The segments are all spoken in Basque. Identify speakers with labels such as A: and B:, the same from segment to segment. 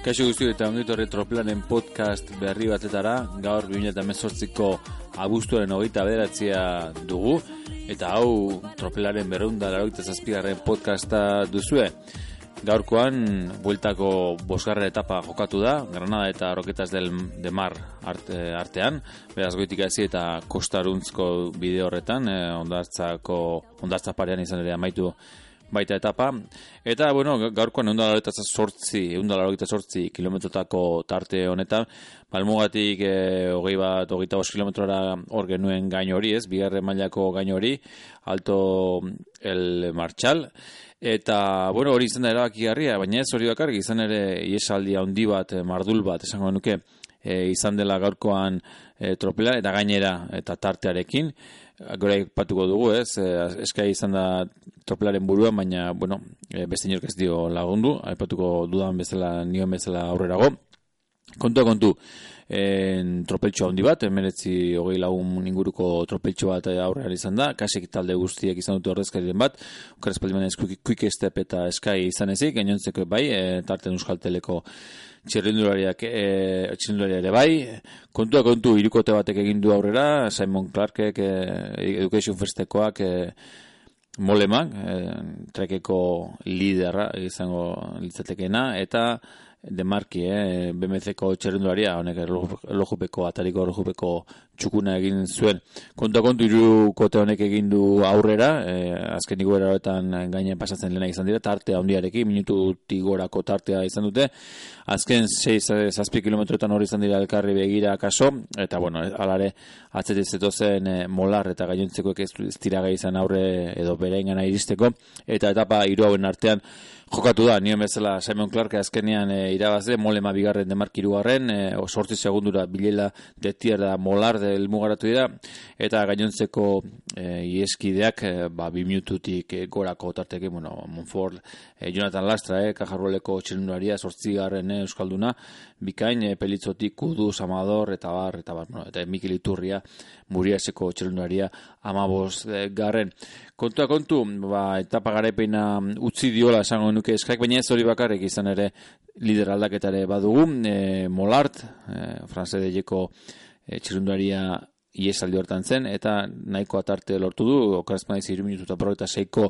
A: Kaixo guzti eta ongitorri troplanen podcast berri batetara, gaur 2018ko abuztuaren hogeita bederatzia dugu, eta hau tropelaren berreunda laroita zazpigarren podcasta duzue. Gaurkoan, bueltako bosgarra etapa jokatu da, Granada eta Roketas del de Mar arte, artean, beraz goitik hazi eta kostaruntzko bideo horretan, eh, ondartzako, ondartza parean izan ere amaitu baita etapa. Eta, bueno, gaurkoan egun eta sortzi, egun sortzi kilometrotako tarte honetan, balmugatik e, hogei bat, hogeita bos kilometrora hor genuen gain hori, ez, bigarre mailako gain hori, alto el martxal, Eta, bueno, hori izan da erabaki garria, baina ez hori bakar, izan ere iesaldi handi bat, eh, mardul bat, esango nuke, e, izan dela gaurkoan e, tropela, eta gainera, eta tartearekin, gora patuko dugu, ez, e, eskai izan da tropelaren buruan, baina, bueno, e, beste inork ez dio lagundu, aipatuko dudan bezala, nion bezala aurrerago. Kontu, kontu, en tropeltxo handi bat, emeretzi hogei lagun inguruko tropeltxo bat aurrean izan da, kasik talde guztiak izan dute horrezkari bat, okar espaldi manez quick step eta sky izan ezik, gainontzeko bai, e, tarten euskalteleko txirrindulariak e, ere bai, kontua kontu irukote batek egin du aurrera, Simon Clarkek, e, Education Firstekoak, e, molemak, e, trekeko liderra izango litzatekena, eta de Marki, eh, BMC-ko txerrendularia, honek erlojupeko, atariko erlojupeko txukuna egin zuen. Konta kontu iru honek egin du aurrera, eh, azken niko eraretan gaine pasatzen lehena izan dira, tartea ondiarekin, minutu tigorako tartea izan dute, azken 6-6 kilometroetan hori izan dira elkarri begira kaso, eta bueno, alare, atzetik zetozen e, molar eta gainontzeko ez dira izan aurre edo bere ingana iristeko, eta etapa iru hauen artean, Jokatu da, nio bezala Simon Clark azkenean e, irabazde, molema bigarren demarkirugarren, e, sortzi segundura bilela detier da molar del mugaratu dira, eta gainontzeko e, ieskideak, e, ba, bi minututik e, gorako tarteke, bueno, Monfort, e, Jonathan Lastra, e, kajarroleko txelundaria, sortzi garren e, Euskalduna, bikain, e, pelitzotik, kudu, samador, eta bar, eta bar, bueno, eta Mikel Iturria, muriaseko txelundaria, amabos e, garren. Kontua kontu, ba, etapa garaipena utzi diola esango nuke eskak, baina ez hori bakarrik izan ere lider aldaketare badugu, e, Molart, e, deieko e, txirundaria iesaldi hortan zen, eta nahiko atarte lortu du, okarazpan ez iru minutu eta pro eta seiko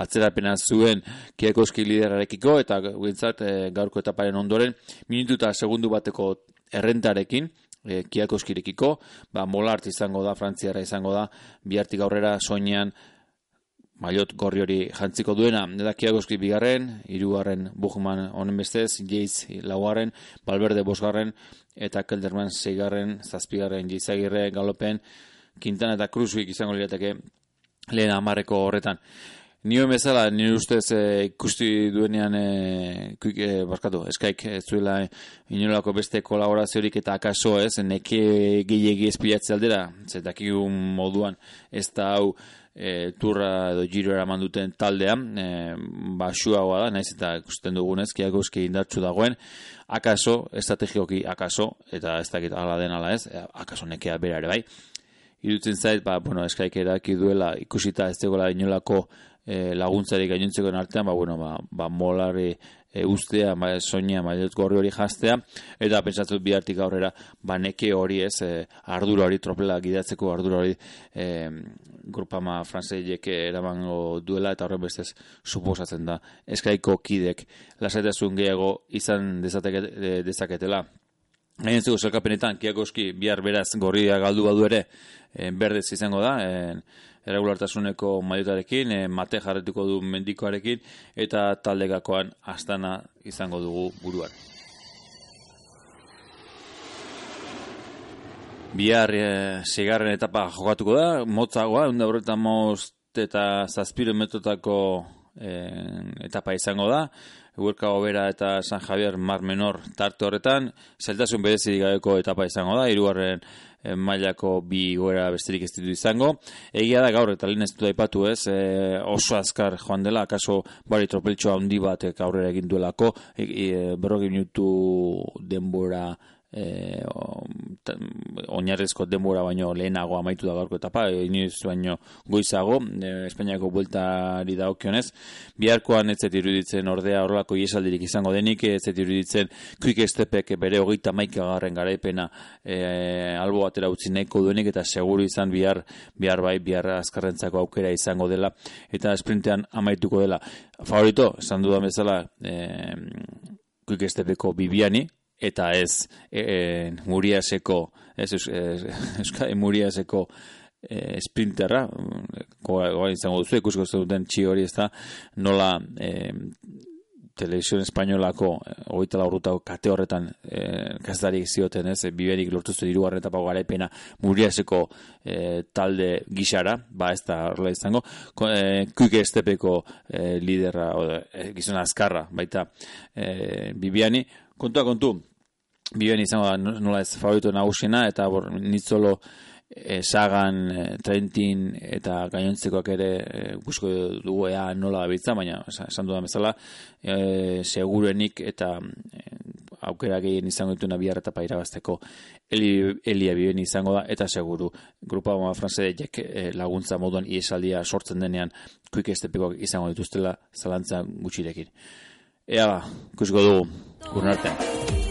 A: atzerapena zuen kiakoski liderarekiko, eta guintzat e, gaurko etaparen ondoren, minutu eta segundu bateko errentarekin, e, kiakoskirekiko, ba, molart izango da, frantziara izango da, bihartik aurrera soinean Maiot gorri hori jantziko duena, da kiagoski bigarren, irugarren Buchman honen bestez, Jeiz laugarren, Balberde bosgarren, eta Kelderman zeigarren, zazpigarren, Jeizagirre, Galopen, Quintana eta Cruzwick izango lirateke lehen amarreko horretan. Nio bezala, nire ustez e, ikusti duenean, e, kuik, e, barkatu, eskaik, ez zuela e, inolako beste kolaboraziorik eta akaso ez, neke gehiagi espilatze aldera, zetakigun moduan, ez da hau, e, turra edo giro eraman duten taldean, e, basuagoa da, naiz eta ikusten dugunez, kiakoski indartsu dagoen, akaso, estrategioki akaso, eta ez dakit ala den ala ez, e, akaso nekea bera ere bai, irutzen zait, ba, bueno, eskaik eraki duela ikusita ez degoela inolako e, laguntzari gainontzeko artean, ba, bueno, ba, ba molari e, ustea, ba, soña, maiot gorri hori jastea, eta pentsatzen bihartik aurrera, ba, neke hori ez, e, ardura hori, tropela gidatzeko ardura hori, e, grupama franzeiek eramango duela, eta horren bestez, suposatzen da, eskaiko kidek, lasaitasun gehiago izan dezaketela, Gainentzeko zelkapenetan, kiakoski bihar beraz gorria galdu badu ere, e, berdez izango da, e, erregulartasuneko maiotarekin, e, mate jarretuko du mendikoarekin, eta taldegakoan astana izango dugu buruan. Bihar e, zigarren etapa jokatuko da, motzagoa, unda horretan most eta zazpiro metotako e, etapa izango da, Eguerka Gobera eta San Javier Mar Menor tarte horretan, zeltasun berezirik gabeko etapa izango da, irugarren e, mailako bi goera besterik ez ditu izango. Egia da gaur eta lehen ez dut aipatu ez, e, oso azkar joan dela, akaso bari tropeltxoa handi bat aurrera egin duelako, e, e, minutu denbora e, oinarrezko denbora baino lehenago amaitu da gaurko etapa, inoiz baino goizago, e, Espainiako bueltari da okionez, biharkoan ez zet iruditzen ordea horrelako iesaldirik izango denik, ez zet iruditzen quick stepek bere hogeita maika garren garaipena e, albo atera utzi nahiko duenik, eta seguru izan bihar, bihar bai, bihar azkarrentzako aukera izango dela, eta sprintean amaituko dela. Favorito, esan dudan bezala, e, quick stepeko bibiani, eta ez e, e, Muriaseko ez Euskadi Muriaseko e, sprinterra goa izango duzu ikusko duten txi hori ez da nola e, televisión espainolako hogeita laurrutako kate horretan e, kastarik zioten ez, e, biberik lortu zuen irugarren etapa garaipena Muriaseko e, talde gixara, ba ez da horrela izango, e, kuike estepeko e, liderra, o, e, gizona azkarra, baita e, Bibiani, kontua kontu, biben izango da nola ez favorito nagusiena eta bor, nitzolo e, sagan, e, trentin eta gainontzekoak ere e, dugu ea nola da bitza, baina esan dudan bezala e, segurenik eta e, aukera gehien izango dituna bihar eta paira bazteko Eli, Elia biben izango da eta seguru. Grupa Goma Franze e, laguntza moduan iesaldia sortzen denean kuik estepikoak izango dituztela zalantza gutxirekin. Ea, kusiko dugu, gurnartean.